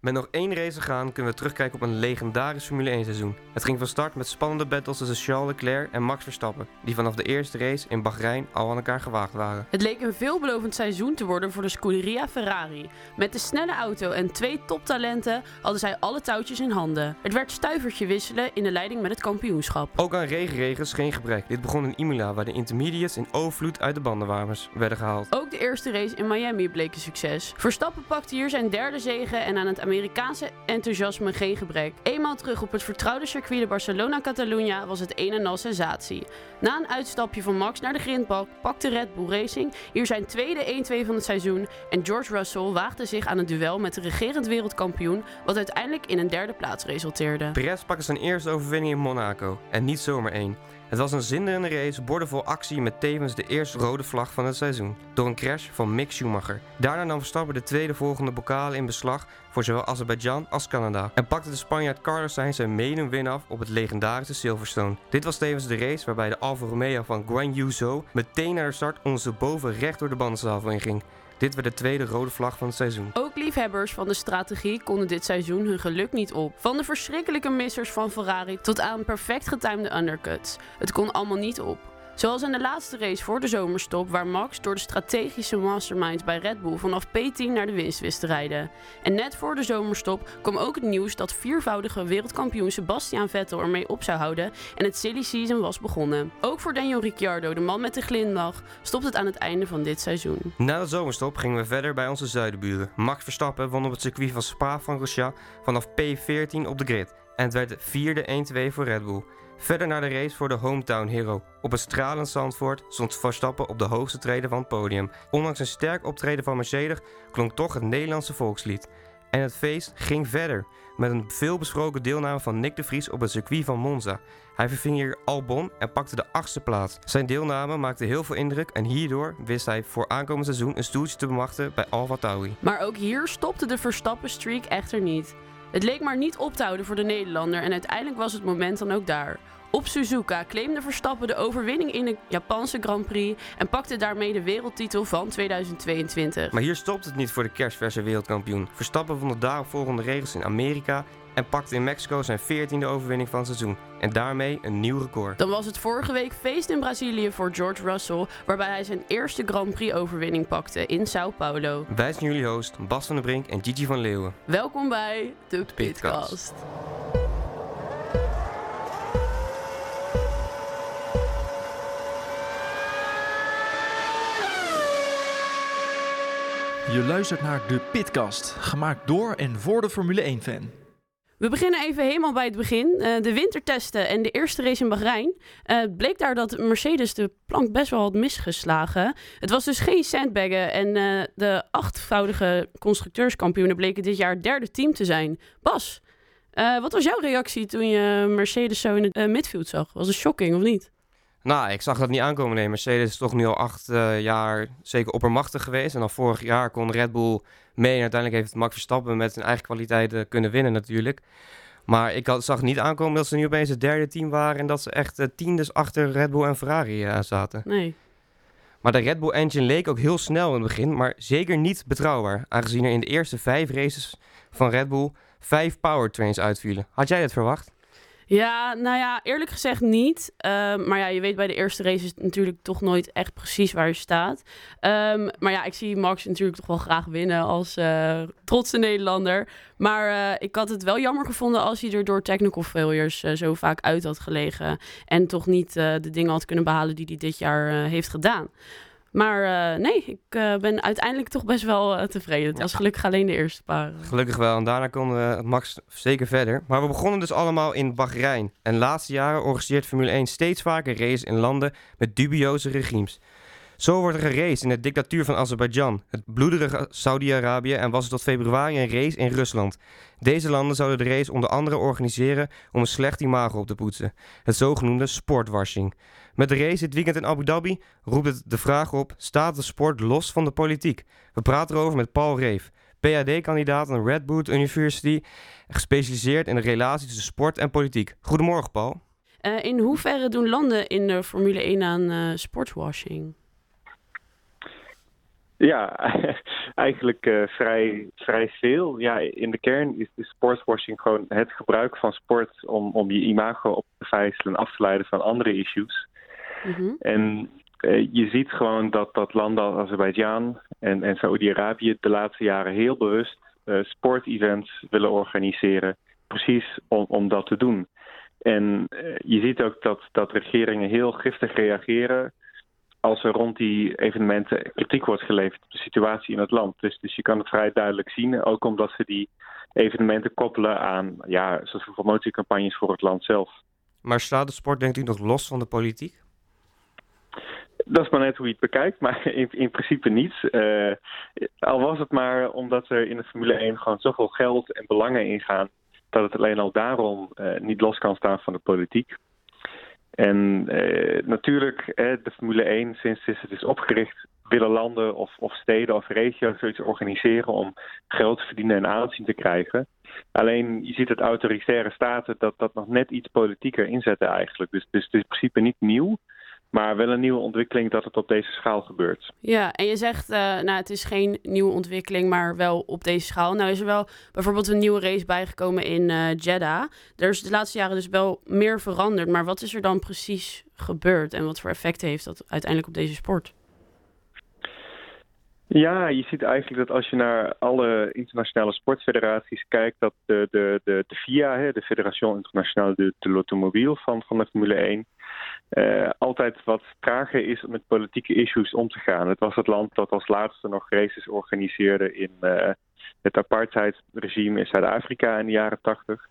Met nog één race gaan kunnen we terugkijken op een legendarisch Formule 1 seizoen. Het ging van start met spannende battles tussen Charles Leclerc en Max Verstappen, die vanaf de eerste race in Bahrein al aan elkaar gewaagd waren. Het leek een veelbelovend seizoen te worden voor de Scuderia Ferrari. Met de snelle auto en twee toptalenten hadden zij alle touwtjes in handen. Het werd stuivertje wisselen in de leiding met het kampioenschap. Ook aan regenregens geen gebrek. Dit begon in Imola, waar de intermediates in overvloed uit de bandenwarmers werden gehaald. Ook de eerste race in Miami bleek een succes. Verstappen pakte hier zijn derde zege en aan het Amerikaanse enthousiasme geen gebrek. Eenmaal terug op het vertrouwde circuit de Barcelona-Catalunya was het een en al sensatie. Na een uitstapje van Max naar de grindbak pakte Red Bull Racing hier zijn tweede 1-2 van het seizoen en George Russell waagde zich aan het duel met de regerend wereldkampioen, wat uiteindelijk in een derde plaats resulteerde. Perez pakte zijn eerste overwinning in Monaco en niet zomaar één. Het was een zinderende race, bordenvol actie met tevens de eerste rode vlag van het seizoen. Door een crash van Mick Schumacher. Daarna nam Verstappen de tweede volgende bokalen in beslag voor zowel Azerbeidzjan als Canada. En pakte de Spanjaard Carlos Sainz zijn win af op het legendarische Silverstone. Dit was tevens de race waarbij de Alfa Romeo van Guan Yu Zhou meteen naar de start ondersteboven recht door de bandenstafel inging. Dit werd de tweede rode vlag van het seizoen. Ook liefhebbers van de strategie konden dit seizoen hun geluk niet op. Van de verschrikkelijke missers van Ferrari tot aan perfect getimede undercuts. Het kon allemaal niet op. Zoals in de laatste race voor de zomerstop, waar Max door de strategische masterminds bij Red Bull vanaf P10 naar de winst wist te rijden. En net voor de zomerstop kwam ook het nieuws dat viervoudige wereldkampioen Sebastian Vettel ermee op zou houden en het silly season was begonnen. Ook voor Daniel Ricciardo, de man met de glimlach, stopt het aan het einde van dit seizoen. Na de zomerstop gingen we verder bij onze zuidenburen. Max Verstappen won op het circuit van Spa-Francorchamps vanaf P14 op de grid. En het werd de vierde 1-2 voor Red Bull. Verder naar de race voor de hometown hero. Op het stralend Zandvoort stond Verstappen op de hoogste treden van het podium. Ondanks een sterk optreden van Mercedes klonk toch het Nederlandse volkslied. En het feest ging verder, met een veelbesproken deelname van Nick de Vries op het circuit van Monza. Hij verving hier Albon en pakte de achtste plaats. Zijn deelname maakte heel veel indruk en hierdoor wist hij voor aankomend seizoen een stoeltje te bemachten bij Alfa Tauri. Maar ook hier stopte de Verstappen-streak echter niet. Het leek maar niet op te houden voor de Nederlander en uiteindelijk was het moment dan ook daar. Op Suzuka claimde Verstappen de overwinning in de Japanse Grand Prix en pakte daarmee de wereldtitel van 2022. Maar hier stopt het niet voor de kerstverse wereldkampioen. Verstappen vond de daaropvolgende regels in Amerika en pakte in Mexico zijn 14e overwinning van het seizoen. En daarmee een nieuw record. Dan was het vorige week feest in Brazilië voor George Russell, waarbij hij zijn eerste Grand Prix overwinning pakte in Sao Paulo. Wij zijn jullie host Bas van der Brink en Gigi van Leeuwen. Welkom bij de Pitcast. Pitcast. Je luistert naar de Pitcast, gemaakt door en voor de Formule 1-fan. We beginnen even helemaal bij het begin. Eh, de wintertesten en de eerste race in Bahrein. Het bleek daar dat Mercedes de plank best wel had misgeslagen. Het was dus geen sandbaggen en eh, de achtvoudige constructeurskampioenen bleken dit jaar het derde team te zijn. Bas, wat was jouw reactie toen je Mercedes zo in het midfield zag? Was het shocking of niet? Nou, ik zag dat niet aankomen. Nee, Mercedes is toch nu al acht eh, jaar zeker oppermachtig geweest. En al vorig jaar kon Red Bull mee. En uiteindelijk heeft Max Verstappen met zijn eigen kwaliteiten kunnen winnen natuurlijk. Maar ik had, zag niet aankomen dat ze nu opeens het derde team waren. En dat ze echt eh, tiendes achter Red Bull en Ferrari eh, zaten. Nee. Maar de Red Bull engine leek ook heel snel in het begin. Maar zeker niet betrouwbaar. Aangezien er in de eerste vijf races van Red Bull vijf powertrains uitvielen. Had jij dat verwacht? Ja, nou ja, eerlijk gezegd niet. Ehm, maar ja, je weet bij de eerste race is het natuurlijk toch nooit echt precies waar je staat. Ehm, maar ja, ik zie Max natuurlijk toch wel graag winnen als eh, trotse Nederlander. Maar eh, ik had het wel jammer gevonden als hij er door technical failures eh, zo vaak uit had gelegen. En toch niet de dingen had kunnen behalen die hij dit jaar heeft gedaan. Maar eh, nee, ik eh, ben uiteindelijk toch best wel eh, tevreden. Het was gelukkig alleen de eerste paar. Gelukkig wel. En daarna konden we Max zeker verder. Maar we begonnen dus allemaal in Bahrein. En de laatste jaren organiseert Formule 1 steeds vaker races in landen met dubioze regimes. Zo wordt er geraced in de dictatuur van Azerbeidzjan, het bloederige Saudi-Arabië en was er tot februari een race in Rusland. Deze landen zouden de race onder andere organiseren om een slecht imago op te poetsen, het zogenoemde sportwashing. Met de race dit weekend in Abu Dhabi roept het de vraag op, staat de sport los van de politiek? We praten erover met Paul Reef, PhD-kandidaat aan Red Bull University, gespecialiseerd in de relatie tussen sport en politiek. Goedemorgen Paul. Eh, in hoeverre doen landen in de Formule 1 aan eh, sportswashing? Ja, eigenlijk uh, vrij, vrij veel. Ja, in de kern is de sportswashing gewoon het gebruik van sport om, om je imago op te vijzelen en af te leiden van andere issues. Mm -hmm. En uh, je ziet gewoon dat, dat landen als Azerbeidzjan en, en Saoedi-Arabië de laatste jaren heel bewust uh, sportevents willen organiseren. Precies om, om dat te doen. En je ziet ook dat, dat regeringen heel giftig reageren als er rond die evenementen kritiek wordt geleverd op de situatie in het land. Dus, dus je kan het vrij duidelijk zien, ook omdat ze die evenementen koppelen aan, ja, zoals promotiecampagnes voor het land zelf. Maar staat de sport denkt u nog los van de politiek? Dat is maar net hoe je het bekijkt, maar in, in principe niet. Uh, al was het maar omdat er in de Formule 1 gewoon zoveel geld en belangen ingaan, dat het alleen al daarom uh, niet los kan staan van de politiek. En eh, natuurlijk, eh, de Formule 1, sinds het is opgericht, willen landen of, of steden of regio's zoiets organiseren om geld te verdienen en aanzien te krijgen. Alleen je ziet dat autoritaire staten dat, dat nog net iets politieker inzetten eigenlijk. Dus, dus het is in principe niet nieuw. Maar wel een nieuwe ontwikkeling dat het op deze schaal gebeurt. Ja, en je zegt, uh, nou, het is geen nieuwe ontwikkeling, maar wel op deze schaal. Nou is er wel bijvoorbeeld een nieuwe race bijgekomen in uh, Jeddah. Er is de laatste jaren dus wel meer veranderd. Maar wat is er dan precies gebeurd en wat voor effecten heeft dat uiteindelijk op deze sport? Ja, je ziet eigenlijk dat als je naar alle internationale sportfederaties kijkt, dat de, de, de, de FIA, de Fédération Internationale de, de l'Automobile van, van de Formule 1, uh, altijd wat trager is om met politieke issues om te gaan. Het was het land dat als laatste nog races organiseerde in uh, het apartheidsregime in Zuid-Afrika in de jaren 80.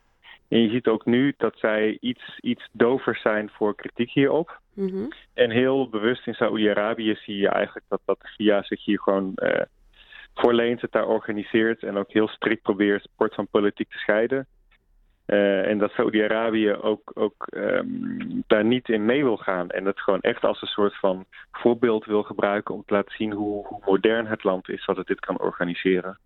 En je ziet ook nu dat zij iets, iets dover zijn voor kritiek hierop. Mm -hmm. En heel bewust in Saoedi-Arabië zie je eigenlijk dat, dat de zich hier gewoon uh, voor leent, het daar organiseert en ook heel strikt probeert sport van politiek te scheiden. Uh, en dat Saudi-Arabië ook, ook um, daar niet in mee wil gaan. En het gewoon echt als een soort van voorbeeld wil gebruiken om te laten zien hoe, hoe modern het land is dat het dit kan organiseren.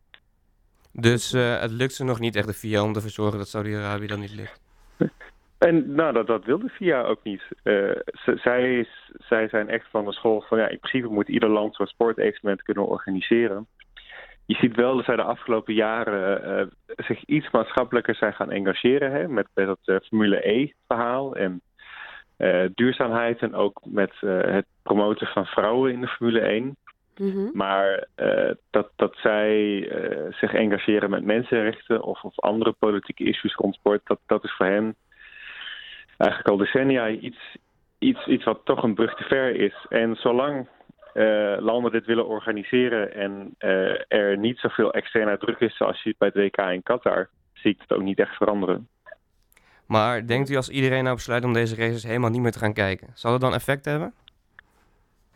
Dus uh, het lukt ze nog niet echt de VIA om ervoor te zorgen dat Saudi-Arabië dan niet ligt? En nou, dat, dat wil de VIA ook niet. Uh, zij, zij zijn echt van de school van ja, in principe moet ieder land zo'n sportevenement kunnen organiseren je ziet wel dat zij de afgelopen jaren uh, zich iets maatschappelijker zijn gaan engageren hè, met, met het uh, Formule E-verhaal en uh, duurzaamheid en ook met het promoten van vrouwen in de Formule 1. Mm -hmm. Maar dat, dat zij zich engageren met mensenrechten of, of andere politieke issues rond sport, dat, dat is voor hen eigenlijk al decennia iets, iets, iets wat toch een brug te ver is. En zolang uh, landen dit willen organiseren en uh, er niet zoveel externe druk is zoals je het bij het WK in Qatar, zie ik het ook niet echt veranderen. Maar denkt u als iedereen nou besluit om deze races helemaal niet meer te gaan kijken, zal dat dan effect hebben?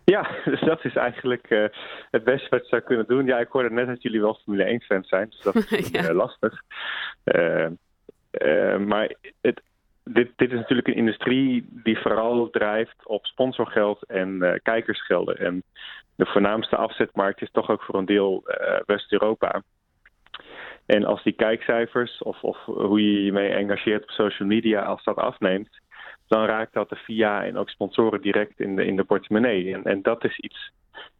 Ja, dus dat is eigenlijk uh, het beste wat je zou kunnen doen. Ja, ik hoorde net dat jullie wel Formule 1-fans zijn, dus dat is ja. lastig. maar het, dit, dit, is natuurlijk een industrie die vooral drijft op sponsorgeld en uh, kijkersgelden. En de voornaamste afzetmarkt is toch ook voor een deel uh, West-Europa. En als die kijkcijfers of, of, hoe je je mee engageert op social media, als dat afneemt, dan raakt dat de VIA en ook sponsoren direct in de, in de portemonnee. En, en dat is iets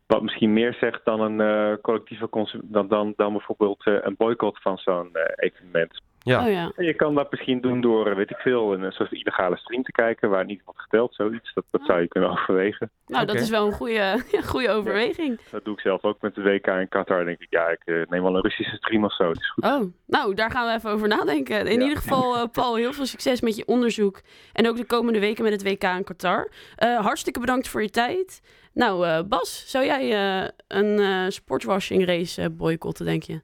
wat misschien meer zegt dan een uh, collectieve dan, dan, dan bijvoorbeeld een boycott van zo'n evenement. Ja. Oh, ja. Je kan dat misschien doen door, weet ik veel, een soort illegale stream te kijken waar niet wordt geteld, zoiets. Dat, dat zou je kunnen overwegen. Nou, okay. dat is wel een goede, goede overweging. Ja, dat doe ik zelf ook met de WK in Qatar. denk ik, ja, ik uh, neem wel een Russische stream of zo. Dat is goed. Oh, nou, daar gaan we even over nadenken. In ja. ieder geval, uh, Paul, heel veel succes met je onderzoek. En ook de komende weken met het WK in Qatar. Uh, hartstikke bedankt voor je tijd. Nou, Bas, zou jij een sportswashing race boycotten, denk je?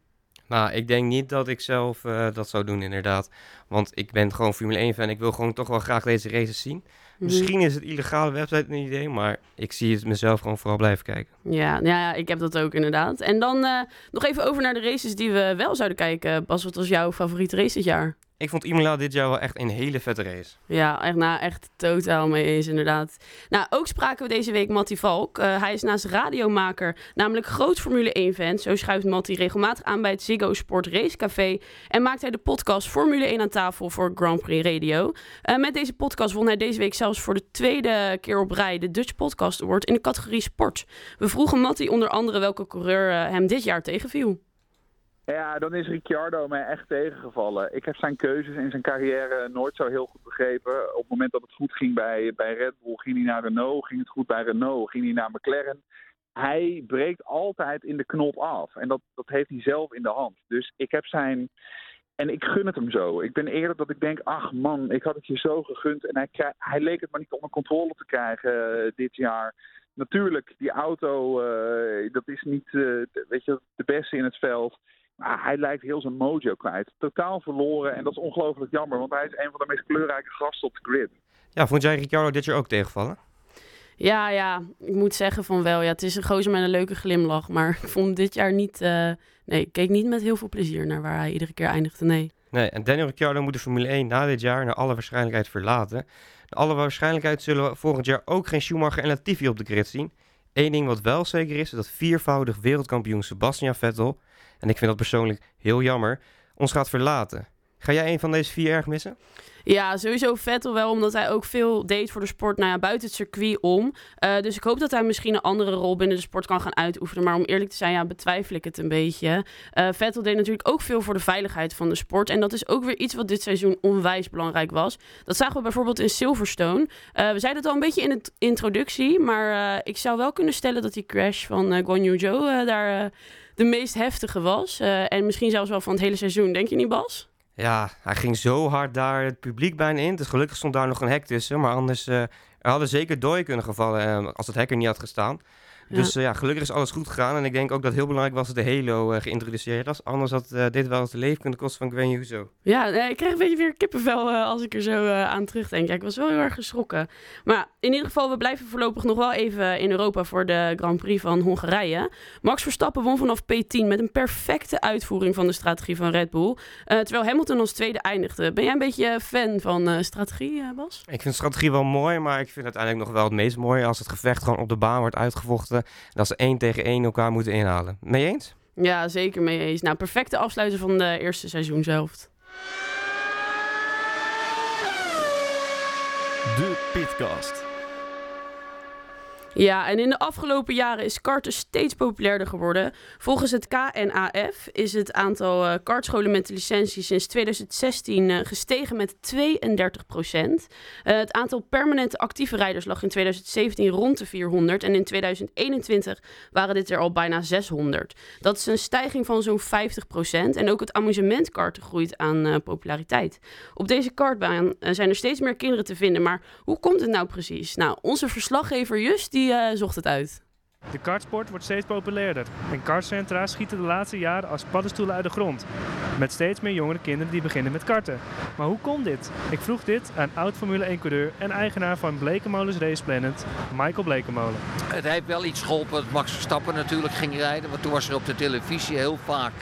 Nou, ik denk niet dat ik zelf uh, dat zou doen, inderdaad. Want ik ben gewoon Formule 1-fan. Ik wil gewoon toch wel graag deze races zien. Mm -hmm. Misschien is het illegale website een idee, maar ik zie het mezelf gewoon vooral blijven kijken. Ja, ja ik heb dat ook inderdaad. En dan uh, nog even over naar de races die we wel zouden kijken. Bas, wat was jouw favoriete race dit jaar? Ik vond Imola dit jaar wel echt een hele vette race. Ja, echt, nou, echt totaal mee eens inderdaad. Nou, ook spraken we deze week Matty Valk. Uh, hij is naast radiomaker, namelijk groot Formule 1-fan. Zo schuift Matty regelmatig aan bij het Ziggo Sport Racecafé. En maakt hij de podcast Formule 1 aan tafel voor Grand Prix Radio. Uh, met deze podcast won hij deze week zelfs voor de tweede keer op rij de Dutch Podcast Award in de categorie sport. We vroegen Matty onder andere welke coureur uh, hem dit jaar tegenviel. Ja, dan is Ricciardo mij echt tegengevallen. Ik heb zijn keuzes in zijn carrière nooit zo heel goed begrepen. Op het moment dat het goed ging bij, bij Red Bull, ging hij naar Renault. Ging het goed bij Renault, ging hij naar McLaren. Hij breekt altijd in de knop af. En dat, dat heeft hij zelf in de hand. Dus ik heb zijn. En ik gun het hem zo. Ik ben eerder dat ik denk, ach man, ik had het je zo gegund. En hij, hij leek het maar niet onder controle te krijgen uh, dit jaar. Natuurlijk, die auto, uh, dat is niet uh, weet je, de beste in het veld. Maar hij lijkt heel zijn mojo kwijt. Totaal verloren en dat is ongelooflijk jammer, want hij is een van de meest kleurrijke gasten op de grid. Ja, vond jij Ricciardo dit jaar ook tegenvallen? Ja, ja, ik moet zeggen van wel. Ja, het is een gozer met een leuke glimlach, maar ik vond dit jaar niet... Uh, nee, ik keek niet met heel veel plezier naar waar hij iedere keer eindigde, nee. Nee, en Daniel Ricciardo moet de Formule 1 na dit jaar naar alle waarschijnlijkheid verlaten. Naar alle waarschijnlijkheid zullen we volgend jaar ook geen Schumacher en Latifi op de grid zien. Eén ding wat wel zeker is, is dat viervoudig wereldkampioen Sebastian Vettel en ik vind dat persoonlijk heel jammer, ons gaat verlaten. Ga jij een van deze vier erg missen? Ja, sowieso Vettel wel, omdat hij ook veel deed voor de sport nou ja, buiten het circuit om. Uh, dus ik hoop dat hij misschien een andere rol binnen de sport kan gaan uitoefenen. Maar om eerlijk te zijn, ja, betwijfel ik het een beetje. Uh, Vettel deed natuurlijk ook veel voor de veiligheid van de sport. En dat is ook weer iets wat dit seizoen onwijs belangrijk was. Dat zagen we bijvoorbeeld in Silverstone. Uh, we zeiden het al een beetje in de introductie. Maar ik zou wel kunnen stellen dat die crash van uh, Guan Yu daar de meest heftige was. en misschien zelfs wel van het hele seizoen. Denk je niet, Bas? Ja, hij ging zo hard daar het publiek bijna in. Dus gelukkig stond daar nog een hek tussen. Maar anders uh, er hadden zeker dooi kunnen gevallen uh, als het hek er niet had gestaan. Dus ja. Uh, ja. gelukkig is alles goed gegaan. En ik denk ook dat het heel belangrijk was dat de Halo uh, geïntroduceerd was. Anders had uh, dit wel eens de leven kunnen kosten van Gwen Yuzo. Ja, ik krijg een beetje weer kippenvel als ik er zo aan terugdenk. Ja, ik was wel heel erg geschrokken. Maar in ieder geval, we blijven voorlopig nog wel even in Europa voor de Grand Prix van Hongarije. Max Verstappen won vanaf P10 met een perfecte uitvoering van de strategie van Red Bull. terwijl Hamilton als tweede eindigde. Ben jij een beetje fan van strategie, Bas? Ik vind strategie wel mooi, maar ik vind uiteindelijk nog wel het meest mooi als het gevecht gewoon op de baan wordt uitgevochten dat ze één tegen één elkaar moeten inhalen. Mee eens? Ja, zeker mee eens. Nou, perfecte afsluiter van de eerste seizoen zelf. De Pitcast. Ja, en in de afgelopen jaren is karten steeds populairder geworden. Volgens het KNAF is het aantal uh, kartscholen met licentie sinds 2016 uh, gestegen met 32 procent. Uh, het aantal permanente actieve rijders lag in 2017 rond de 400 en in 2021 waren dit er al bijna 600. Dat is een stijging van zo'n 50 procent en ook het amusementkarten groeit aan populariteit. Op deze kartbaan zijn er steeds meer kinderen te vinden, maar hoe komt het nou precies? Nou, onze verslaggever Just die uh, zocht het uit. De kartsport wordt steeds populairder en kartcentra schieten de laatste jaren als paddenstoelen uit de grond. Met steeds meer jongere kinderen die beginnen met karten. Maar hoe komt dit? Ik vroeg dit aan oud Formule 1-coureur en eigenaar van Blekemolens Race Planet, Michael Blekemolen. Het heeft wel iets geholpen dat Max Verstappen natuurlijk ging rijden. Want toen was er op de televisie heel vaak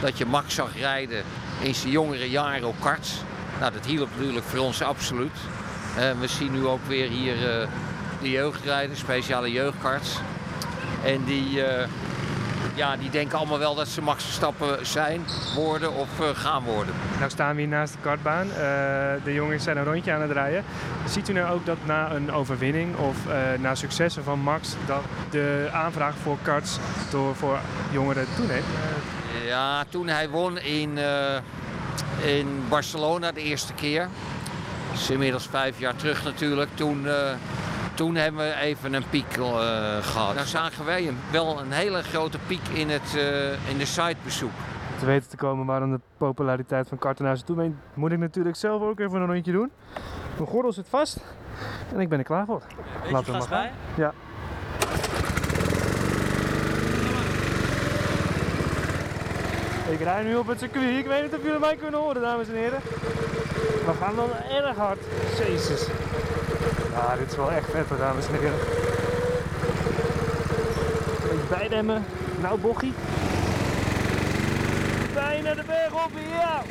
dat je Max zag rijden in zijn jongere jaren op karts. Nou, dat hielp natuurlijk voor ons absoluut. Uh, we zien nu ook weer hier... Uh, de jeugdrijders, speciale jeugdkarts. En die, uh, ja, die denken allemaal wel dat ze Max Verstappen zijn, worden of uh, gaan worden. Nou staan we hier naast de kartbaan. Uh, de jongens zijn een rondje aan het rijden. Ziet u nou ook dat na een overwinning of na successen van Max... dat de aanvraag voor karts door voor jongeren toeneemt? Ja, toen hij won in, in Barcelona de eerste keer... Dat is inmiddels vijf jaar terug natuurlijk. Toen toen hebben we even een piek uh, gehad. Daar zagen wij wel een hele grote piek in, het, uh, in de sitebezoek. Te weten te komen waarom de populariteit van karten naar ze toe moet ik natuurlijk zelf ook even een rondje doen. Mijn gordel zit vast en ik ben er klaar voor. Laten we maar bij? Ja. Ik rij nu op het circuit. Ik weet niet of jullie mij kunnen horen, dames en heren. We gaan wel erg hard. Jezus. Ja, dit is wel echt vet, dames en heren. Bijdemmen. Nou, bochie. Bijna de berg op, ja!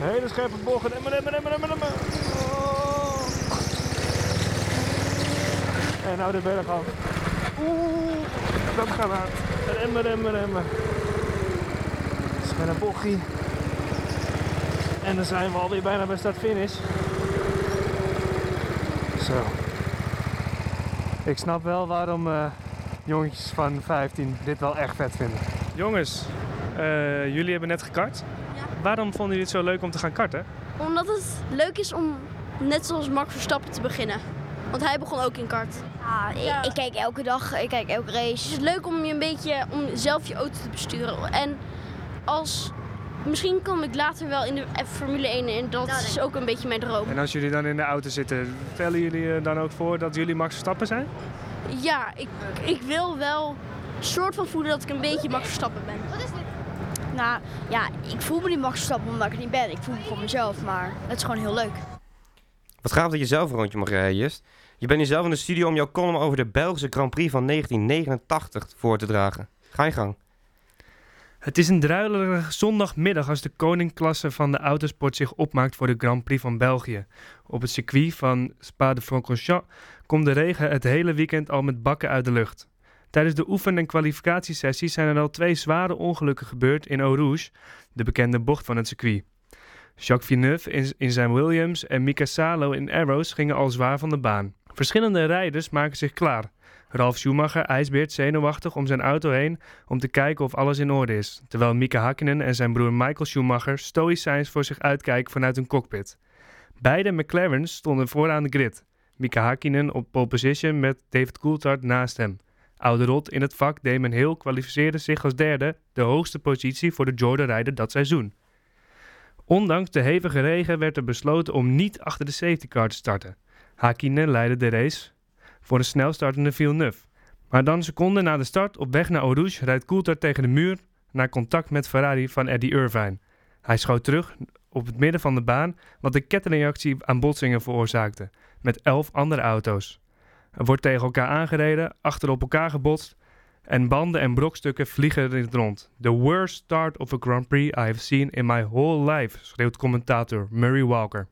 Hele scherpe bocht. Remmen, remmen, remmen, remmen, remmen. Oh. En nou de berg af. Oeh, dat gaat hard. Remmen, remmen, remmen. Het is met een bochtje. En dan zijn we alweer bijna bij start-finish. Zo. Ik snap wel waarom eh, jongetjes van 15 dit wel echt vet vinden. Jongens, eh, jullie hebben net gekart. Waarom vonden jullie het zo leuk om te gaan karten? Omdat het leuk is om net zoals Max Verstappen te beginnen. Want hij begon ook in kart. Ja, ik, Ja. ik kijk elke dag, ik kijk elke race. Het is leuk om je een beetje om zelf je auto te besturen. En als misschien kom ik later wel in de Formule 1 en dat is ook een beetje mijn droom. En als jullie dan in de auto zitten, stellen jullie eh, dan ook voor dat jullie Max Verstappen zijn? Ja, ik, ik wil wel soort van voelen dat ik een beetje Max Verstappen ben. Nou ja, ik voel me niet Max Verstappen omdat ik het niet ben. Ik voel me voor mezelf, maar het is gewoon heel leuk. Wat gaaf dat je zelf een rondje mag rijden, Just. Je bent hier zelf in de studio om jouw column over de Belgische Grand Prix van 1989 voor te dragen. Ga je gang. Het is een druilerige zondagmiddag als de koningklasse van de autosport zich opmaakt voor de Grand Prix van België. Op het circuit van Spa-de-Francorchamps komt de regen het hele weekend al met bakken uit de lucht. Tijdens de oefen- en kwalificatiesessies zijn er al twee zware ongelukken gebeurd in Eau Rouge, de bekende bocht van het circuit. Jacques Villeneuve in, in zijn Williams en Mika Salo in Arrows gingen al zwaar van de baan. Verschillende rijders maken zich klaar. Ralf Schumacher ijsbeert zenuwachtig om zijn auto heen om te kijken of alles in orde is, terwijl Mika Hakkinen en zijn broer Michael Schumacher stoïcijns voor zich uitkijken vanuit een cockpit. Beide McLaren's stonden vooraan de grid. Mika Hakkinen op pole position met David Coulthard naast hem. Oude rot in het vak Damon Hill kwalificeerde zich als derde, de hoogste positie voor de Jordan-rijder dat seizoen. Ondanks de hevige regen werd er besloten om niet achter de safety car te starten. Hakkinen leidde de race voor de snelstartende Villeneuve. Maar dan seconden na de start op weg naar Eau rijdt Coulthard tegen de muur na contact met Ferrari van Eddie Irvine. Hij schoot terug op het midden van de baan wat een kettingreactie aan botsingen veroorzaakte met elf andere auto's. Er wordt tegen elkaar aangereden, achter op elkaar gebotst en banden en brokstukken vliegen in het rond. The worst start of a Grand Prix I have seen in my whole life, schreeuwt commentator Murray Walker.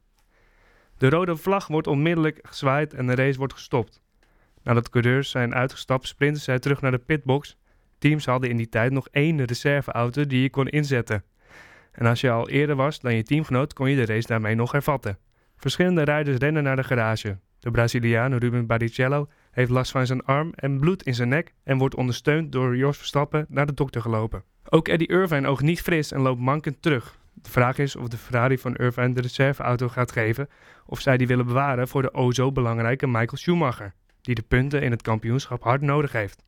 De rode vlag wordt onmiddellijk gezwaaid en de race wordt gestopt. Nadat coureurs zijn uitgestapt, sprinten zij terug naar de pitbox. Teams hadden in die tijd nog één reserveauto die je kon inzetten. En als je al eerder was dan je teamgenoot, kon je de race daarmee nog hervatten. Verschillende rijders rennen naar de garage. De Braziliaan Ruben Barrichello heeft last van zijn arm en bloed in zijn nek en wordt ondersteund door Jos Verstappen naar de dokter gelopen. Ook Eddie Irvine oogt niet fris en loopt mankend terug. De vraag is of de Ferrari van Irvine de reserveauto gaat geven of zij die willen bewaren voor de o zo belangrijke Michael Schumacher, die de punten in het kampioenschap hard nodig heeft.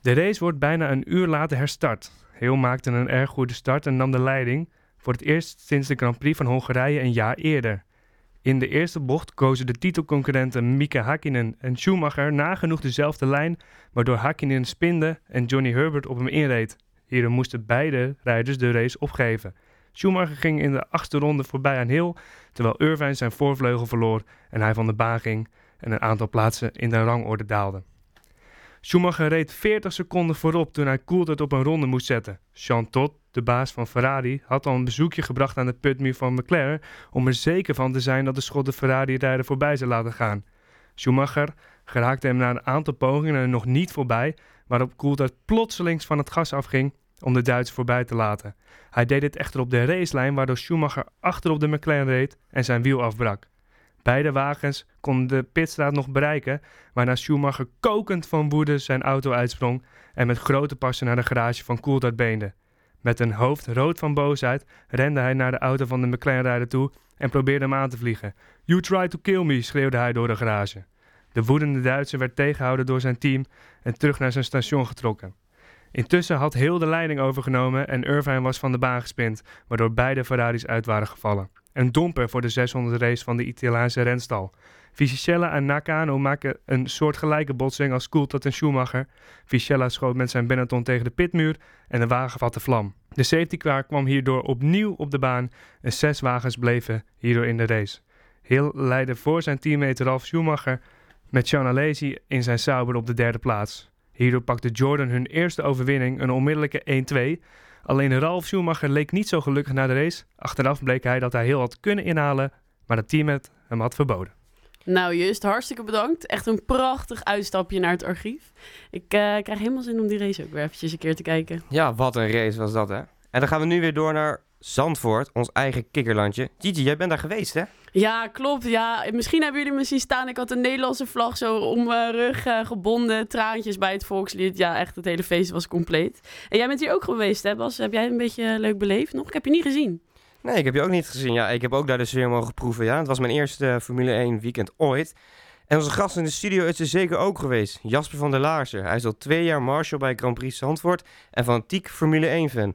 De race wordt bijna een uur later herstart. Hill maakte een erg goede start en nam de leiding voor het eerst sinds de Grand Prix van Hongarije een jaar eerder. In de eerste bocht kozen de titelconcurrenten Mika Hakkinen en Schumacher nagenoeg dezelfde lijn, waardoor Hakkinen spinde en Johnny Herbert op hem inreed. Moesten beide rijders de race opgeven. Schumacher ging in de achtste ronde voorbij aan Hill, terwijl Irvine zijn voorvleugel verloor en hij van de baan ging en een aantal plaatsen in de rangorde daalde. Schumacher reed 40 seconden voorop toen hij Coulthard op een ronde moest zetten. Jean Todt, de baas van Ferrari, had al een bezoekje gebracht aan de putmuur van McLaren om er zeker van te zijn dat de schot de Ferrari-rijder voorbij zou laten gaan. Schumacher geraakte hem na een aantal pogingen er nog niet voorbij, waarop Coulthard plotselings van het gas afging om de Duitser voorbij te laten. Hij deed dit echter op de racelijn, waardoor Schumacher achter op de McLaren reed en zijn wiel afbrak. Beide wagens konden de pitstraat nog bereiken, waarna Schumacher kokend van woede zijn auto uitsprong en met grote passen naar de garage van Coulthard beende. Met een hoofd rood van boosheid rende hij naar de auto van de McLaren-rijder toe en probeerde hem aan te vliegen. You tried to kill me, schreeuwde hij door de garage. De woedende Duitser werd tegengehouden door zijn team en terug naar zijn station getrokken. Intussen had heel de leiding overgenomen en Irvine was van de baan gespind, waardoor beide Ferraris uit waren gevallen. Een domper voor de 600 race van de Italiaanse renstal. Fisichella en Nakano maken een soortgelijke botsing als Coulthard en Schumacher. Fisichella schoot met zijn Benetton tegen de pitmuur en de wagen vatte vlam. De safety car kwam hierdoor opnieuw op de baan en zes wagens bleven hierdoor in de race. Hill leidde voor zijn teammate Ralf Schumacher met Sean Alesi in zijn Sauber op de derde plaats. Hierdoor pakte Jordan hun eerste overwinning, een onmiddellijke 1-2, Alleen Ralf Schumacher leek niet zo gelukkig na de race. Achteraf bleek hij dat hij heel had kunnen inhalen, maar het team het hem had verboden. Nou, Just, hartstikke bedankt. Echt een prachtig uitstapje naar het archief. Ik eh, krijg helemaal zin om die race ook weer eventjes een keer te kijken. Ja, wat een race was dat, hè? En dan gaan we nu weer door naar Zandvoort, ons eigen kikkerlandje. Gigi, jij bent daar geweest, hè? Ja, klopt. Ja, misschien hebben jullie me zien staan. Ik had een Nederlandse vlag zo om mijn rug eh, gebonden. Traantjes bij het volkslied. Ja, echt, het hele feest was compleet. En jij bent hier ook geweest, hè Bas? Heb jij een beetje leuk beleefd nog? Ik heb je niet gezien. Nee, ik heb je ook niet gezien. Ja, ik heb ook daar de sfeer mogen proeven. Ja, het was mijn eerste eh, Formule 1 weekend ooit. En onze gast in de studio is er zeker ook geweest. Jasper van der Laarsen. Hij is al twee jaar marshal bij Grand Prix Zandvoort en fanatiek Formule 1 fan.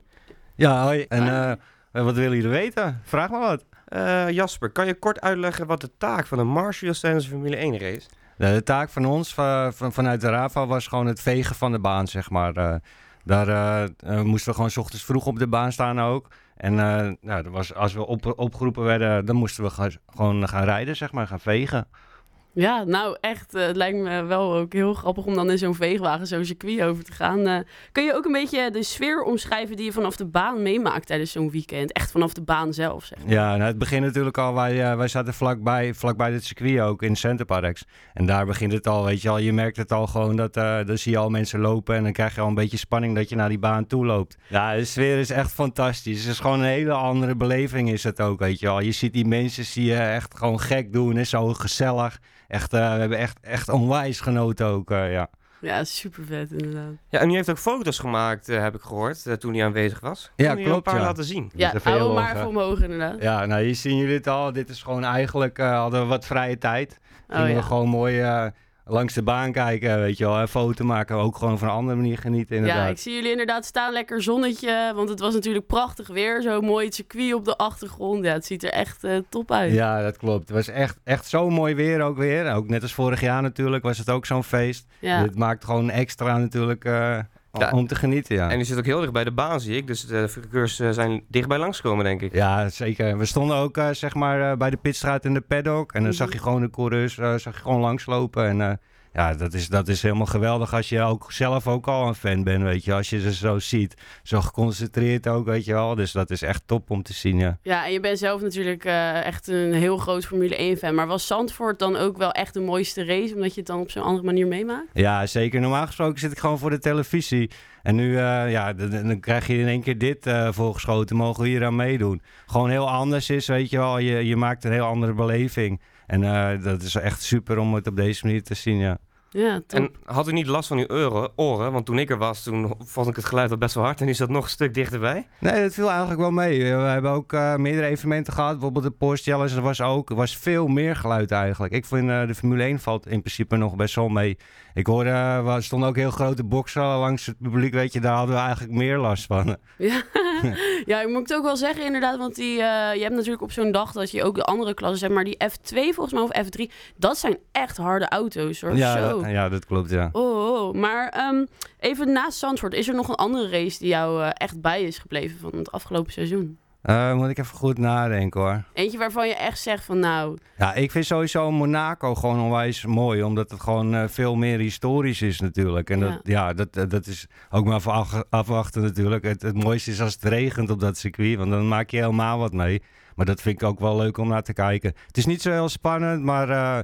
Ja, hoi. En uh, wat willen jullie weten? Vraag maar wat. Uh, Jasper, kan je kort uitleggen wat de taak van een marshal is tijdens een Formule 1 race? De, de taak van ons, van, vanuit de RAVA, was gewoon het vegen van de baan, zeg maar. Uh, daar moesten we gewoon s ochtends vroeg op de baan staan ook. En nou, dat was, als we op, opgeroepen werden, dan moesten we gaan, gewoon gaan rijden, zeg maar, gaan vegen. Ja, nou echt, uh, het lijkt me wel ook heel grappig om dan in zo'n veegwagen zo'n circuit over te gaan. Uh, kun je ook een beetje de sfeer omschrijven die je vanaf de baan meemaakt tijdens zo'n weekend? Echt vanaf de baan zelf, zeg maar. Ja, nou, het begint natuurlijk al, wij, wij zaten vlakbij, vlakbij het circuit ook, in Center Parks. En daar begint het al, weet je al, je merkt het al gewoon, dat, dan zie je al mensen lopen en dan krijg je al een beetje spanning dat je naar die baan toe loopt. Ja, de sfeer is echt fantastisch. Het is gewoon een hele andere beleving is het ook, weet je al. Je ziet die mensen, zie je echt gewoon gek doen, is zo gezellig echt, uh, we hebben echt, echt onwijs genoten ook, uh, ja. Ja, super vet inderdaad. Ja, en u heeft ook foto's gemaakt, uh, heb ik gehoord, toen hij aanwezig was. Ja, klopt. een paar ja. laten zien? Ja, hou maar voor inderdaad. Ja, nou hier zien jullie het al. Dit is gewoon eigenlijk, hadden we wat vrije tijd. Gingen oh, ja. we gewoon mooi langs de baan kijken, weet je wel. En foto maken, ook gewoon van een andere manier genieten inderdaad. Ja, ik zie jullie inderdaad staan, lekker zonnetje. Want het was natuurlijk prachtig weer. Zo mooi het circuit op de achtergrond. Ja, het ziet er echt uh, top uit. Ja, dat klopt. Het was echt, echt zo mooi weer ook weer. Ook net als vorig jaar natuurlijk was het ook zo'n feest. Ja. Het maakt gewoon extra natuurlijk... Uh, ja. Om te genieten, ja. En je zit ook heel dicht bij de baan, zie ik. Dus de figuurs uh, zijn dichtbij langsgekomen, denk ik. Ja, zeker. We stonden ook uh, zeg maar uh, bij de pitstraat in de paddock. En dan zag je gewoon de coureurs zag je gewoon langslopen. En ja, dat is, dat is helemaal geweldig als je ook zelf ook al een fan bent, weet je. Als je ze zo ziet, zo geconcentreerd ook, weet je wel. Dus dat is echt top om te zien, ja. Ja, en je bent zelf natuurlijk uh, echt een heel groot Formule 1-fan. Maar was Zandvoort dan ook wel echt de mooiste race, omdat je het dan op zo'n andere manier meemaakt? Ja, zeker. Normaal gesproken zit ik gewoon voor de televisie. En nu, uh, ja, dan, dan, krijg je in één keer dit uh, voorgeschoten. Mogen we hier aan meedoen? Gewoon heel anders is, weet je wel. Je, je maakt een heel andere beleving. En uh, dat is echt super om het op deze manier te zien, ja. Ja, en had u niet last van uw oren, oren? Want toen ik er was, toen vond ik het geluid al best wel hard. En is dat nog een stuk dichterbij? Nee, dat viel eigenlijk wel mee. We hebben ook uh, meerdere evenementen gehad. Bijvoorbeeld de Porsche Challenge. Er was ook was veel meer geluid eigenlijk. Ik vind uh, de Formule 1 valt in principe nog best wel mee. Ik hoorde, uh, er stonden ook heel grote boksen langs het publiek. Weet je, daar hadden we eigenlijk meer last van. Ja, ja ik moet ook wel zeggen inderdaad. Want die, je hebt natuurlijk op zo'n dag dat je ook de andere klassen hebt. Maar die F2 volgens mij of F3, dat zijn echt harde auto's hoor. Ja, Zo. Dat, ja dat klopt, ja. Oh, oh. maar um, even naast Zandvoort, is er nog een andere race die jou uh, echt bij is gebleven van het afgelopen seizoen? Uh, moet ik even goed nadenken hoor. Eentje waarvan je echt zegt van nou... Ja, ik vind sowieso Monaco gewoon onwijs mooi. Omdat het gewoon uh, veel meer historisch is natuurlijk. En ja. dat, ja, dat, dat is ook maar voor afwachten natuurlijk. Het, het mooiste is als het regent op dat circuit. Want dan maak je helemaal wat mee. Maar dat vind ik ook wel leuk om naar te kijken. Het is niet zo heel spannend, maar... Uh,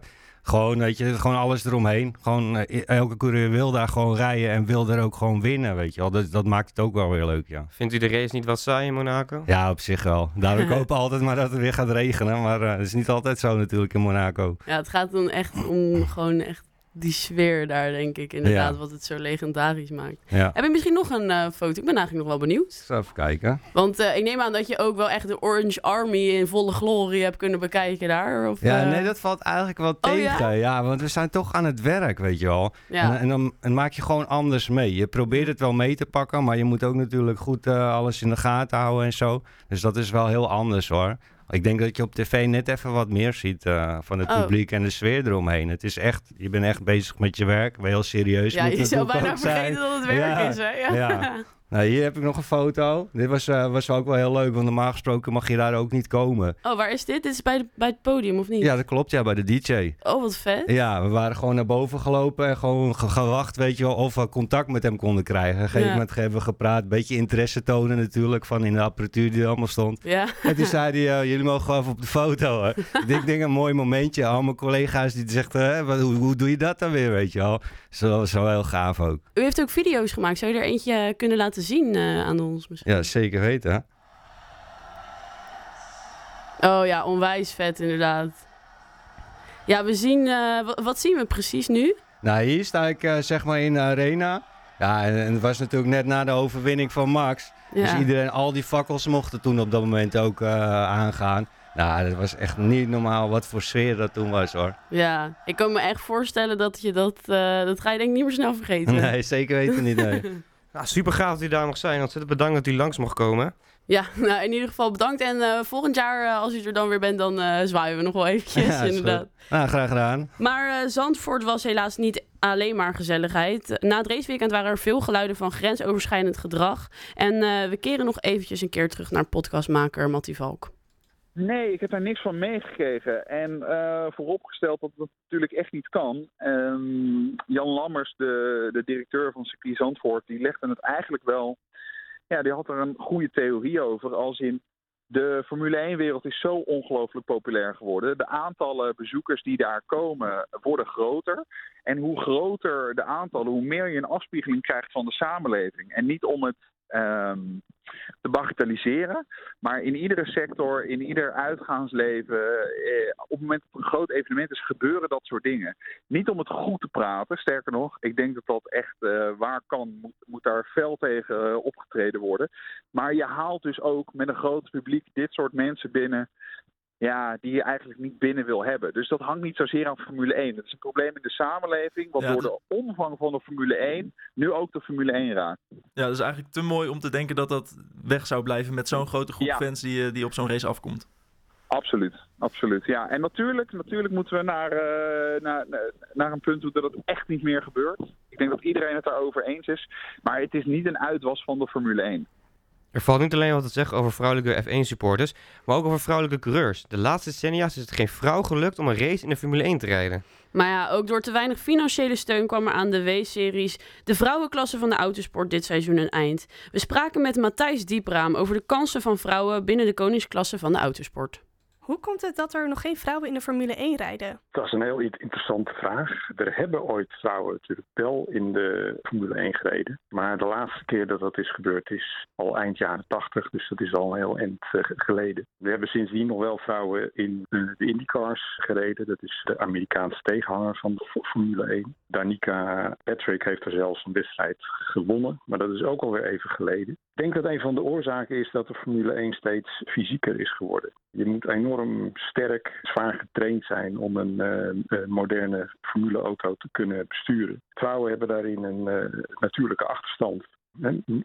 gewoon, weet je, gewoon alles eromheen. Gewoon, uh, elke coureur wil daar gewoon rijden en wil er ook gewoon winnen, weet je wel. Dat, dat maakt het ook wel weer leuk, ja. Vindt u de race niet wat saai in Monaco? Ja, op zich wel. Daarom hoop ik altijd maar dat het weer gaat regenen. Maar uh, dat is niet altijd zo natuurlijk in Monaco. Ja, het gaat dan echt om gewoon echt die sfeer daar, denk ik. Inderdaad, ja. wat het zo legendarisch maakt. Ja. Heb je misschien nog een uh, foto? Ik ben eigenlijk nog wel benieuwd. Zal even kijken. Want uh, ik neem aan dat je ook wel echt de Orange Army in volle glorie hebt kunnen bekijken daar. Of, ja, uh... nee, dat valt eigenlijk wel oh, tegen. Ja? ja? want we zijn toch aan het werk, weet je wel. Ja. En, en, dan en maak je gewoon anders mee. Je probeert het wel mee te pakken, maar je moet ook natuurlijk goed alles in de gaten houden en zo. Dus dat is wel heel anders hoor. Ik denk dat je op tv net even wat meer ziet uh, van het Oh. publiek en de sfeer eromheen. Het is echt, je bent echt bezig met je werk. Ben heel serieus. Ja, je zou bijna vergeten dat het werk Ja, is, hè? Ja. ja. Nou, hier heb ik nog een foto. Dit was, uh, was ook wel heel leuk, want normaal gesproken mag je daar ook niet komen. Oh, waar is dit? Dit is bij, de, bij het podium, of niet? Ja, dat klopt, ja, bij de DJ. Oh, wat vet. Ja, we waren gewoon naar boven gelopen en gewoon gewacht, weet je wel, of we contact met hem konden krijgen. Op een gegeven moment hebben we gepraat, een beetje interesse tonen natuurlijk, van in de apparatuur die er allemaal stond. Ja. En toen zei hij, uh, jullie mogen gewoon even op de foto. Hè. ik denk een mooi momentje. Al mijn collega's die zeggen, hoe, hoe doe je dat dan weer, weet je wel. Zo, zo heel gaaf ook. U heeft ook video's gemaakt. Zou je er eentje kunnen laten zien uh, aan ons? Misschien? Ja, zeker weten. Oh ja, onwijs vet inderdaad. Ja, we zien... Uh, wat zien we precies nu? Nou, hier sta ik uh, zeg maar in de arena. Ja, en, het was natuurlijk net na de overwinning van Max. Ja. Dus iedereen, al die fakkels mochten toen op dat moment ook aangaan. Nou, dat was echt niet normaal wat voor sfeer dat toen was hoor. Ja, ik kan me echt voorstellen dat je dat, uh, dat ga je denk ik niet meer snel vergeten. Nee, zeker weten niet, nee. nou, super gaaf dat u daar nog zijn. Ontzettend bedankt dat u langs mocht komen. Ja, nou in ieder geval bedankt. En uh, volgend jaar, uh, als u er dan weer bent, dan uh, zwaaien we nog wel eventjes, ja, inderdaad. Nou, graag gedaan. Maar Zandvoort was helaas niet alleen maar gezelligheid. Na het raceweekend waren er veel geluiden van grensoverschrijdend gedrag. En we keren nog eventjes een keer terug naar podcastmaker Mattie Valk. Nee, ik heb daar niks van meegekregen. En uh, vooropgesteld dat dat natuurlijk echt niet kan. Um, Jan Lammers, de, de directeur van Circuit Zandvoort, die legde het eigenlijk wel... Ja, die had er een goede theorie over. Als in, de Formule 1-wereld is zo ongelooflijk populair geworden. De aantallen bezoekers die daar komen worden groter. En hoe groter de aantallen, hoe meer je een afspiegeling krijgt van de samenleving. En niet om het um, te bagatelliseren. Maar in iedere sector, in ieder uitgaansleven, eh, op het moment dat er een groot evenement is, gebeuren dat soort dingen. Niet om het goed te praten, sterker nog, ik denk dat dat echt uh, waar kan, moet, daar fel tegen uh, opgetreden worden. Maar je haalt dus ook met een groot publiek dit soort mensen binnen ja, die je eigenlijk niet binnen wil hebben. Dus dat hangt niet zozeer aan Formule 1. Dat is een probleem in de samenleving, wat Ja, door de omvang van de Formule 1 nu ook de Formule 1 raakt. Ja, dat is eigenlijk te mooi om te denken dat dat weg zou blijven met zo'n grote groep Ja. fans die, eh, die op zo'n race afkomt. Absoluut, absoluut. Ja, en natuurlijk, natuurlijk moeten we naar, eh, naar, naar- naar een punt toe dat het echt niet meer gebeurt. Ik denk dat iedereen het daarover eens is. Maar het is niet een uitwas van de Formule 1. Er valt niet alleen wat te zeggen over vrouwelijke F1-supporters, maar ook over vrouwelijke coureurs. De laatste decennia is het geen vrouw gelukt om een race in de Formule 1 te rijden. Maar ja, ook door te weinig financiële steun kwam er aan de W-series de vrouwenklasse van de autosport dit seizoen een eind. We spraken met Matthijs Diepraam over de kansen van vrouwen binnen de koningsklasse van de autosport. Hoe komt het dat er nog geen vrouwen in de Formule 1 rijden? Dat is een heel interessante vraag. Er hebben ooit vrouwen natuurlijk wel in de Formule 1 gereden. Maar de laatste keer dat dat is gebeurd is al eind jaren 80. Dus dat is al een heel eind eh, geleden. We hebben sindsdien nog wel vrouwen in eh, de IndyCars gereden. Dat is de Amerikaanse tegenhanger van de Formule 1. Danica Patrick heeft er zelfs een wedstrijd gewonnen. Maar dat is ook alweer even geleden. Ik denk dat een van de oorzaken is dat de Formule 1 steeds fysieker is geworden. Je moet enorm sterk, zwaar getraind zijn om een eh, moderne formuleauto te kunnen besturen. Vrouwen hebben daarin een eh, natuurlijke achterstand.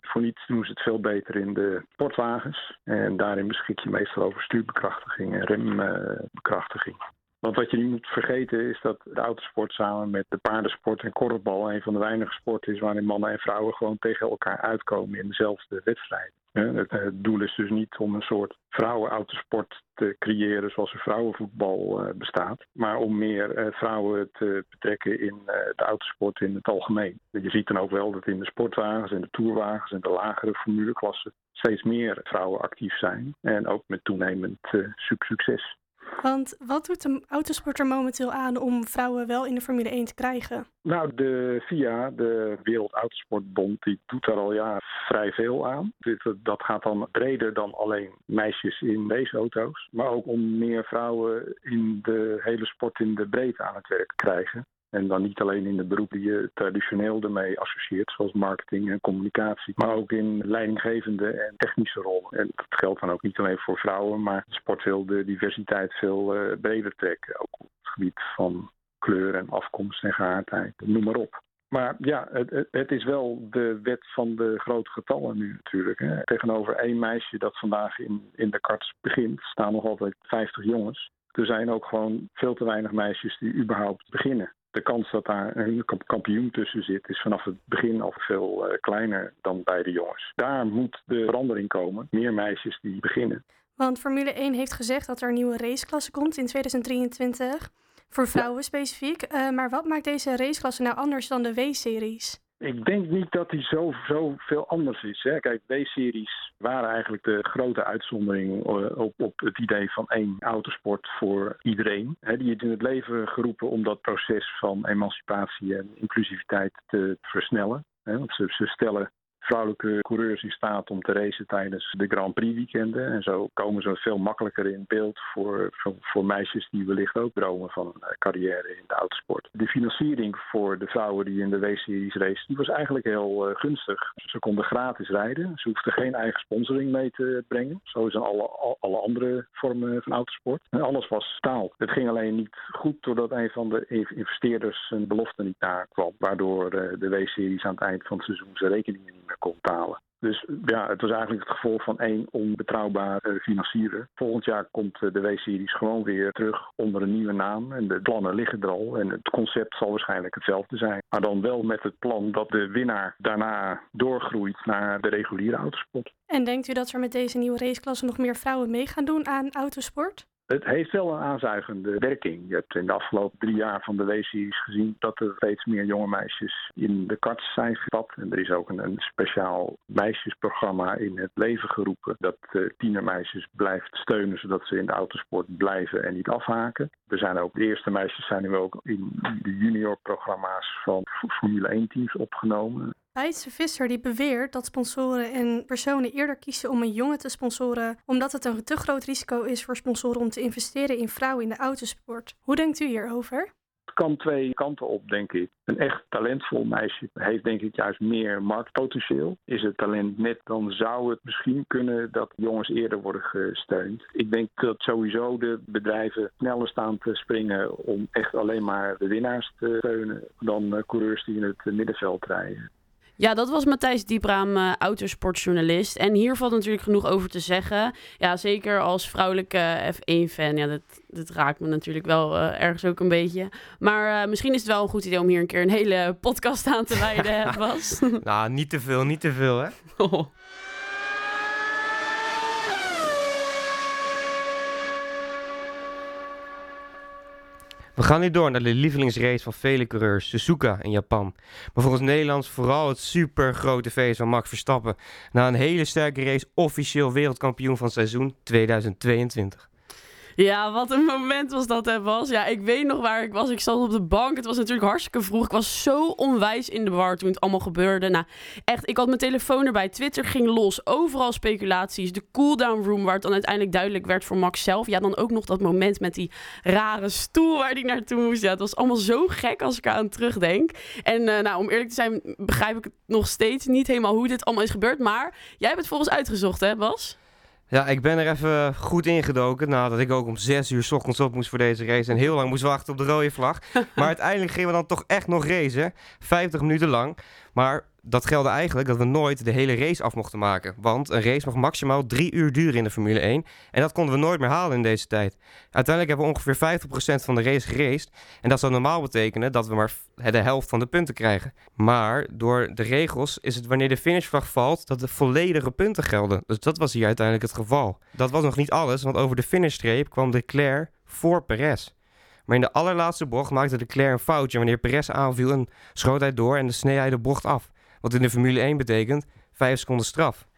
Voor niets doen ze het veel beter in de sportwagens. En daarin beschik je meestal over stuurbekrachtiging en rembekrachtiging. Want wat je niet moet vergeten is dat de autosport samen met de paardensport en korfbal een van de weinige sporten is waarin mannen en vrouwen gewoon tegen elkaar uitkomen in dezelfde wedstrijd. Hè, Het, doel is dus niet om een soort vrouwenautosport te creëren zoals er vrouwenvoetbal eh, bestaat, maar om meer eh, vrouwen te betrekken in eh, de autosport in het algemeen. Je ziet dan ook wel dat in de sportwagens en de tourwagens en de lagere formuleklassen steeds meer vrouwen actief zijn en ook met toenemend eh, suc- succes. Want wat doet de autosport er momenteel aan om vrouwen wel in de Formule 1 te krijgen? Nou, de FIA, de Wereld Autosportbond, die doet daar al jaren vrij veel aan. Dit, dat gaat dan breder dan alleen meisjes in raceauto's, maar ook om meer vrouwen in de hele sport in de breedte aan het werk te krijgen. En dan niet alleen in de beroepen die je traditioneel ermee associeert, zoals marketing en communicatie, maar ook in leidinggevende en technische rollen. En dat geldt dan ook niet alleen voor vrouwen, maar sport wil de diversiteit veel eh, breder trekken. Ook op het gebied van kleur en afkomst en geaardheid, noem maar op. Maar ja, het, het- het is wel de wet van de grote getallen nu natuurlijk. Hè. Tegenover één meisje dat vandaag in, in de karts begint, staan nog altijd 50 jongens. Er zijn ook gewoon veel te weinig meisjes die überhaupt beginnen. De kans dat daar een kampioen tussen zit, is vanaf het begin al veel uh, kleiner dan bij de jongens. Daar moet de verandering komen. Meer meisjes die beginnen. Want Formule 1 heeft gezegd dat er een nieuwe raceklasse komt in 2023. Voor vrouwen specifiek. Uh, maar wat maakt deze raceklasse nou anders dan de W-series? Ik denk niet dat die zo, zo veel anders is. Hè. Kijk, W-series waren eigenlijk de grote uitzondering eh, op, op het idee van één autosport voor iedereen. Hè, die is in het leven geroepen om dat proces van emancipatie en inclusiviteit te versnellen. Hè. Want ze stellen vrouwelijke coureurs in staat om te racen tijdens de Grand Prix weekenden. En zo komen ze veel makkelijker in beeld voor, voor, meisjes die wellicht ook dromen van een carrière in de autosport. De financiering voor de vrouwen die in de W-series racen, die was eigenlijk heel uh, gunstig. Ze konden gratis rijden. Ze hoefden geen eigen sponsoring mee te brengen. Zoals in alle, alle andere vormen van autosport. En alles was staal. Het ging alleen niet goed doordat een van de investeerders zijn belofte niet nakwam. Waardoor uh, de W-series aan het eind van het seizoen zijn rekeningen niet meer kon betalen. Dus ja, het was eigenlijk het gevolg van één onbetrouwbare financier. Volgend jaar komt de W-series gewoon weer terug onder een nieuwe naam. En de plannen liggen er al. En het concept zal waarschijnlijk hetzelfde zijn. Maar dan wel met het plan dat de winnaar daarna doorgroeit naar de reguliere autosport. En denkt u dat er met deze nieuwe raceklasse nog meer vrouwen mee gaan doen aan autosport? Het heeft wel een aanzuigende werking. Je hebt in de afgelopen drie jaar van de W-series gezien dat er steeds meer jonge meisjes in de karts zijn gestapt. En er is ook een, speciaal meisjesprogramma in het leven geroepen dat uh, tienermeisjes blijft steunen zodat ze in de autosport blijven en niet afhaken. Er zijn ook de eerste meisjes zijn nu ook in de juniorprogramma's van Formule 1 teams opgenomen. Bijtse Visser die beweert dat sponsoren en personen eerder kiezen om een jongen te sponsoren omdat het een te groot risico is voor sponsoren om te investeren in vrouwen in de autosport. Hoe denkt u hierover? Het kan twee kanten op, denk ik. Een echt talentvol meisje heeft denk ik juist meer marktpotentieel. Is het talent net, dan zou het misschien kunnen dat jongens eerder worden gesteund. Ik denk dat sowieso de bedrijven sneller staan te springen om echt alleen maar de winnaars te steunen dan coureurs die in het middenveld rijden. Ja, dat was Matthijs Diepraam, uh, autosportjournalist. En hier valt natuurlijk genoeg over te zeggen. Ja, zeker als vrouwelijke F1-fan. Ja, dat, dat raakt me natuurlijk wel uh, ergens ook een beetje. Maar uh, misschien is het wel een goed idee om hier een keer een hele podcast aan te wijden, Bas. nou, niet te veel, niet te veel, hè? Oh. We gaan nu door naar de lievelingsrace van vele coureurs, Suzuka in Japan. Maar volgens Nederlands vooral het super grote feest van Max Verstappen. Na een hele sterke race officieel wereldkampioen van seizoen 2022. Ja, wat een moment was dat, hè, Bas. Ja, ik weet nog waar ik was. Ik zat op de bank. Het was natuurlijk hartstikke vroeg. Ik was zo onwijs in de war toen het allemaal gebeurde. Nou, echt, ik had mijn telefoon erbij. Twitter ging los. Overal speculaties. De cooldown room, waar het dan uiteindelijk duidelijk werd voor Max zelf. Ja, dan ook nog dat moment met die rare stoel waar hij naartoe moest. Ja, het was allemaal zo gek als ik aan terugdenk. En uh, nou, om eerlijk te zijn, begrijp ik het nog steeds niet helemaal hoe dit allemaal is gebeurd. Maar jij hebt het volgens uitgezocht, hè, Bas? Ja, ik ben er even goed ingedoken nadat ik ook om 6 uur s ochtends op moest voor deze race en heel lang moest wachten op de rode vlag. maar uiteindelijk gingen we dan toch echt nog racen, 50 minuten lang. Maar dat geldde eigenlijk dat we nooit de hele race af mochten maken. Want een race mag maximaal drie uur duren in de Formule 1. En dat konden we nooit meer halen in deze tijd. Uiteindelijk hebben we ongeveer 50% van de race geraced. En dat zou normaal betekenen dat we maar de helft van de punten krijgen. Maar door de regels is het wanneer de finishvlag valt dat de volledige punten gelden. Dus dat was hier uiteindelijk het geval. Dat was nog niet alles, want over de finishstreep kwam Leclerc voor Perez. Maar in de allerlaatste bocht maakte Leclerc een foutje wanneer Perez aanviel en schoot hij door en de snee hij de bocht af. Wat in de Formule 1 betekent 5 seconden straf.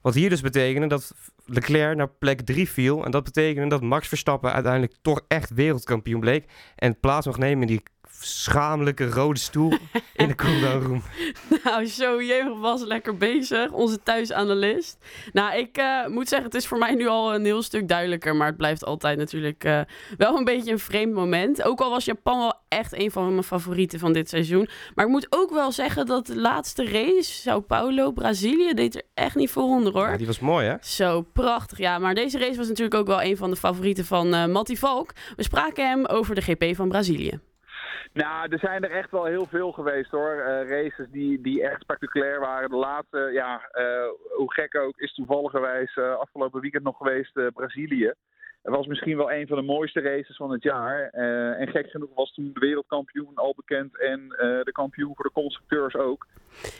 Wat hier dus betekende dat Leclerc naar plek 3 viel. En dat betekende dat Max Verstappen uiteindelijk toch echt wereldkampioen bleek. En plaats mag nemen in die schamelijke rode stoel in de cooldown room. nou, zo, je was lekker bezig. Onze thuisanalist. Nou, ik uh, moet zeggen, het is voor mij nu al een heel stuk duidelijker. Maar het blijft altijd natuurlijk uh, wel een beetje een vreemd moment. Ook al was Japan wel echt een van mijn favorieten van dit seizoen. Maar ik moet ook wel zeggen dat de laatste race, Sao Paulo, Brazilië, deed er echt niet voor onder hoor. Ja, die was mooi hè? Zo, prachtig. Ja, maar deze race was natuurlijk ook wel een van de favorieten van uh, Matty Valk. We spraken hem over de GP van Brazilië. Nou, er zijn er echt wel heel veel geweest hoor. Uh, races die, die echt spectaculair waren. De laatste, ja, uh, hoe gek ook, is toevalligerwijs uh, afgelopen weekend nog geweest Brazilië. Het was misschien wel een van de mooiste races van het jaar. en gek genoeg was toen de wereldkampioen al bekend en de kampioen voor de constructeurs ook.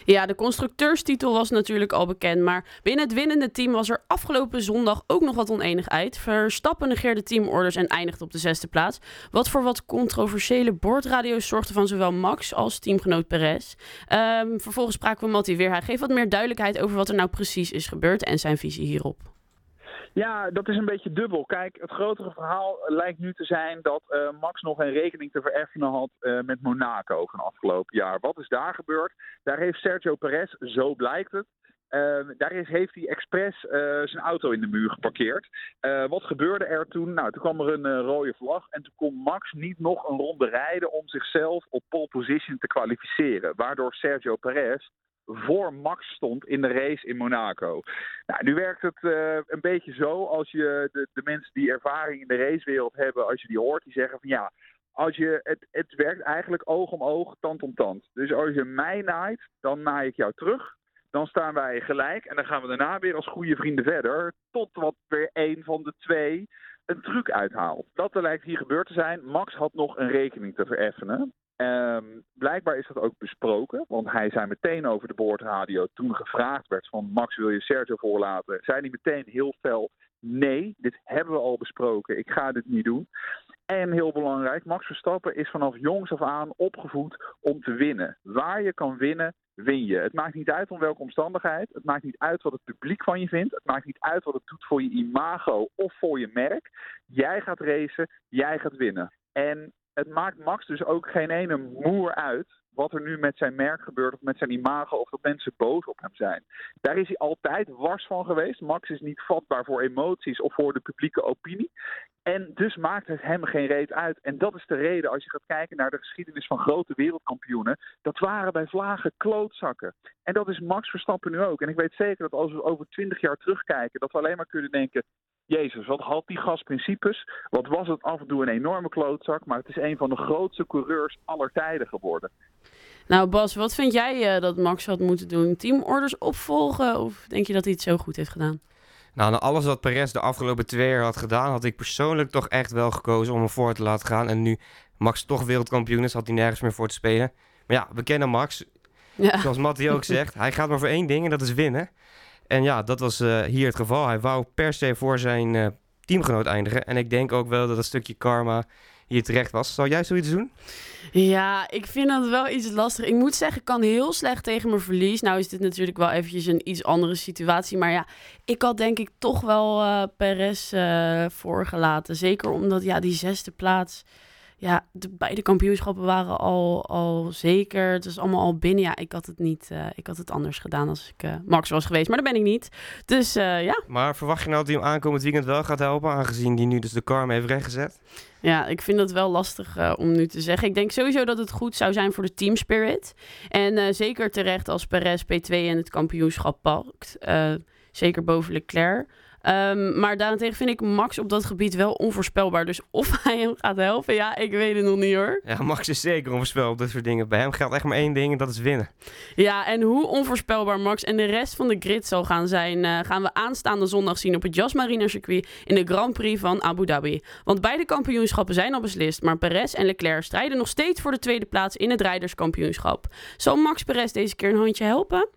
Ja, de constructeurstitel was natuurlijk al bekend, maar binnen het winnende team was er afgelopen zondag ook nog wat oneenigheid. Verstappen negeerde teamorders en eindigde op de zesde plaats. Wat voor wat controversiële boordradio's zorgde van zowel Max als teamgenoot Perez. Um, vervolgens spraken we Matti weer. Hij geeft wat meer duidelijkheid over wat er nou precies is gebeurd en zijn visie hierop. Ja, dat is een beetje dubbel. Kijk, het grotere verhaal lijkt nu te zijn dat uh, Max nog een rekening te vereffenen had uh, met Monaco van afgelopen jaar. Wat is daar gebeurd? Daar heeft Sergio Perez, zo blijkt het, uh, daar heeft hij expres zijn auto in de muur geparkeerd. Wat gebeurde er toen? Nou, toen kwam er een rode vlag en toen kon Max niet nog een ronde rijden om zichzelf op pole position te kwalificeren. Waardoor Sergio Perez voor Max stond in de race in Monaco. Nou, nu werkt het uh, een beetje zo als je de, de, mensen die ervaring in de racewereld hebben, als je die hoort, die zeggen van ja, als je, het, het werkt eigenlijk oog om oog, tand om tand. Dus als je mij naait, dan naai ik jou terug. Dan staan wij gelijk en dan gaan we daarna weer als goede vrienden verder. Tot wat weer een van de twee een truc uithaalt. Dat lijkt hier gebeurd te zijn. Max had nog een rekening te vereffenen. Um, blijkbaar is dat ook besproken, want hij zei meteen over de boordradio toen gevraagd werd van Max wil je Sergio voorlaten, zei hij meteen heel fel nee, dit hebben we al besproken, ik ga dit niet doen. En heel belangrijk, Max Verstappen is vanaf jongs af aan opgevoed om te winnen. Waar je kan winnen, win je. Het maakt niet uit om welke omstandigheid, het maakt niet uit wat het publiek van je vindt, het maakt niet uit wat het doet voor je imago of voor je merk. Jij gaat racen, jij gaat winnen. En het maakt Max dus ook geen ene moer uit wat er nu met zijn merk gebeurt of met zijn imago of dat mensen boos op hem zijn. Daar is hij altijd wars van geweest. Max is niet vatbaar voor emoties of voor de publieke opinie. En dus maakt het hem geen reet uit. En dat is de reden als je gaat kijken naar de geschiedenis van grote wereldkampioenen. Dat waren bij vlagen klootzakken. En dat is Max Verstappen nu ook. En ik weet zeker dat als we over twintig jaar terugkijken, dat we alleen maar kunnen denken: Jezus, wat had die gasprincipes? Wat was het af en toe een enorme klootzak, maar het is een van de grootste coureurs aller tijden geworden. Nou Bas, wat vind jij uh, dat Max had moeten doen? Teamorders opvolgen of denk je dat hij het zo goed heeft gedaan? Nou, na alles wat Perez de afgelopen twee jaar had gedaan, had ik persoonlijk toch echt wel gekozen om hem voor te laten gaan. En nu Max toch wereldkampioen is, had hij nergens meer voor te spelen. Maar ja, we kennen Max. Ja. Zoals Mattie ook zegt, hij gaat maar voor één ding en dat is winnen. En ja, dat was uh, hier het geval. Hij wou per se voor zijn uh, teamgenoot eindigen. En ik denk ook wel dat een stukje karma hier terecht was. Zou jij zoiets doen? Ja, ik vind dat wel iets lastig. Ik moet zeggen, ik kan heel slecht tegen mijn verlies. Nou is dit natuurlijk wel eventjes een iets andere situatie. Maar ja, ik had denk ik toch wel uh, Perez uh, voorgelaten. Zeker omdat ja, die zesde plaats ja, de beide kampioenschappen waren al, al zeker. Het is allemaal al binnen. Ja, ik had het niet. Uh, ik had het anders gedaan als ik uh, Max was geweest. Maar dat ben ik niet. Dus uh, ja. Maar verwacht je nou dat hij hem aankomend weekend wel gaat helpen? Aangezien hij nu dus de karma heeft rechtgezet? Ja, ik vind dat wel lastig om nu te zeggen. Ik denk sowieso dat het goed zou zijn voor de team spirit. En zeker terecht als Perez P2 en het kampioenschap pakt. zeker boven Leclerc. Um, maar daarentegen vind ik Max op dat gebied wel onvoorspelbaar. Dus of hij hem gaat helpen, ja, ik weet het nog niet hoor. Ja, Max is zeker onvoorspelbaar op dit soort dingen. Bij hem geldt echt maar één ding en dat is winnen. Ja, en hoe onvoorspelbaar Max en de rest van de grid zal gaan zijn... Uh, gaan we aanstaande zondag zien op het Jas Marina circuit... in de Grand Prix van Abu Dhabi. Want beide kampioenschappen zijn al beslist... maar Perez en Leclerc strijden nog steeds voor de tweede plaats in het rijderskampioenschap. Zal Max Perez deze keer een handje helpen?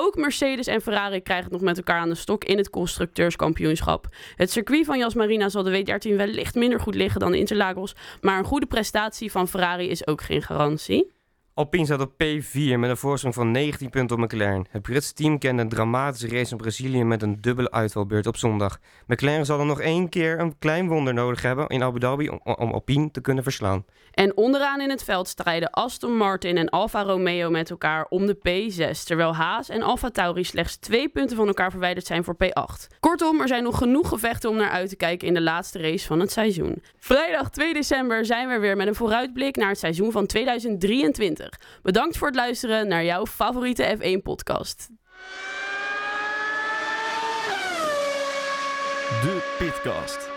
Ook Mercedes en Ferrari krijgen het nog met elkaar aan de stok in het constructeurskampioenschap. Het circuit van Jas Marina zal de W13 wellicht minder goed liggen dan de Interlagos, maar een goede prestatie van Ferrari is ook geen garantie. Alpine staat op P4 met een voorsprong van 19 punten op McLaren. Het Britse team kende een dramatische race in Brazilië met een dubbele uitvalbeurt op zondag. McLaren zal er nog één keer een klein wonder nodig hebben in Abu Dhabi om, om Alpine te kunnen verslaan. En onderaan in het veld strijden Aston Martin en Alfa Romeo met elkaar om de P6, terwijl Haas en Alfa Tauri slechts twee punten van elkaar verwijderd zijn voor P8. Kortom, er zijn nog genoeg gevechten om naar uit te kijken in de laatste race van het seizoen. Vrijdag 2 december zijn we weer met een vooruitblik naar het seizoen van 2023. Bedankt voor het luisteren naar jouw favoriete F1-podcast. De Pitcast.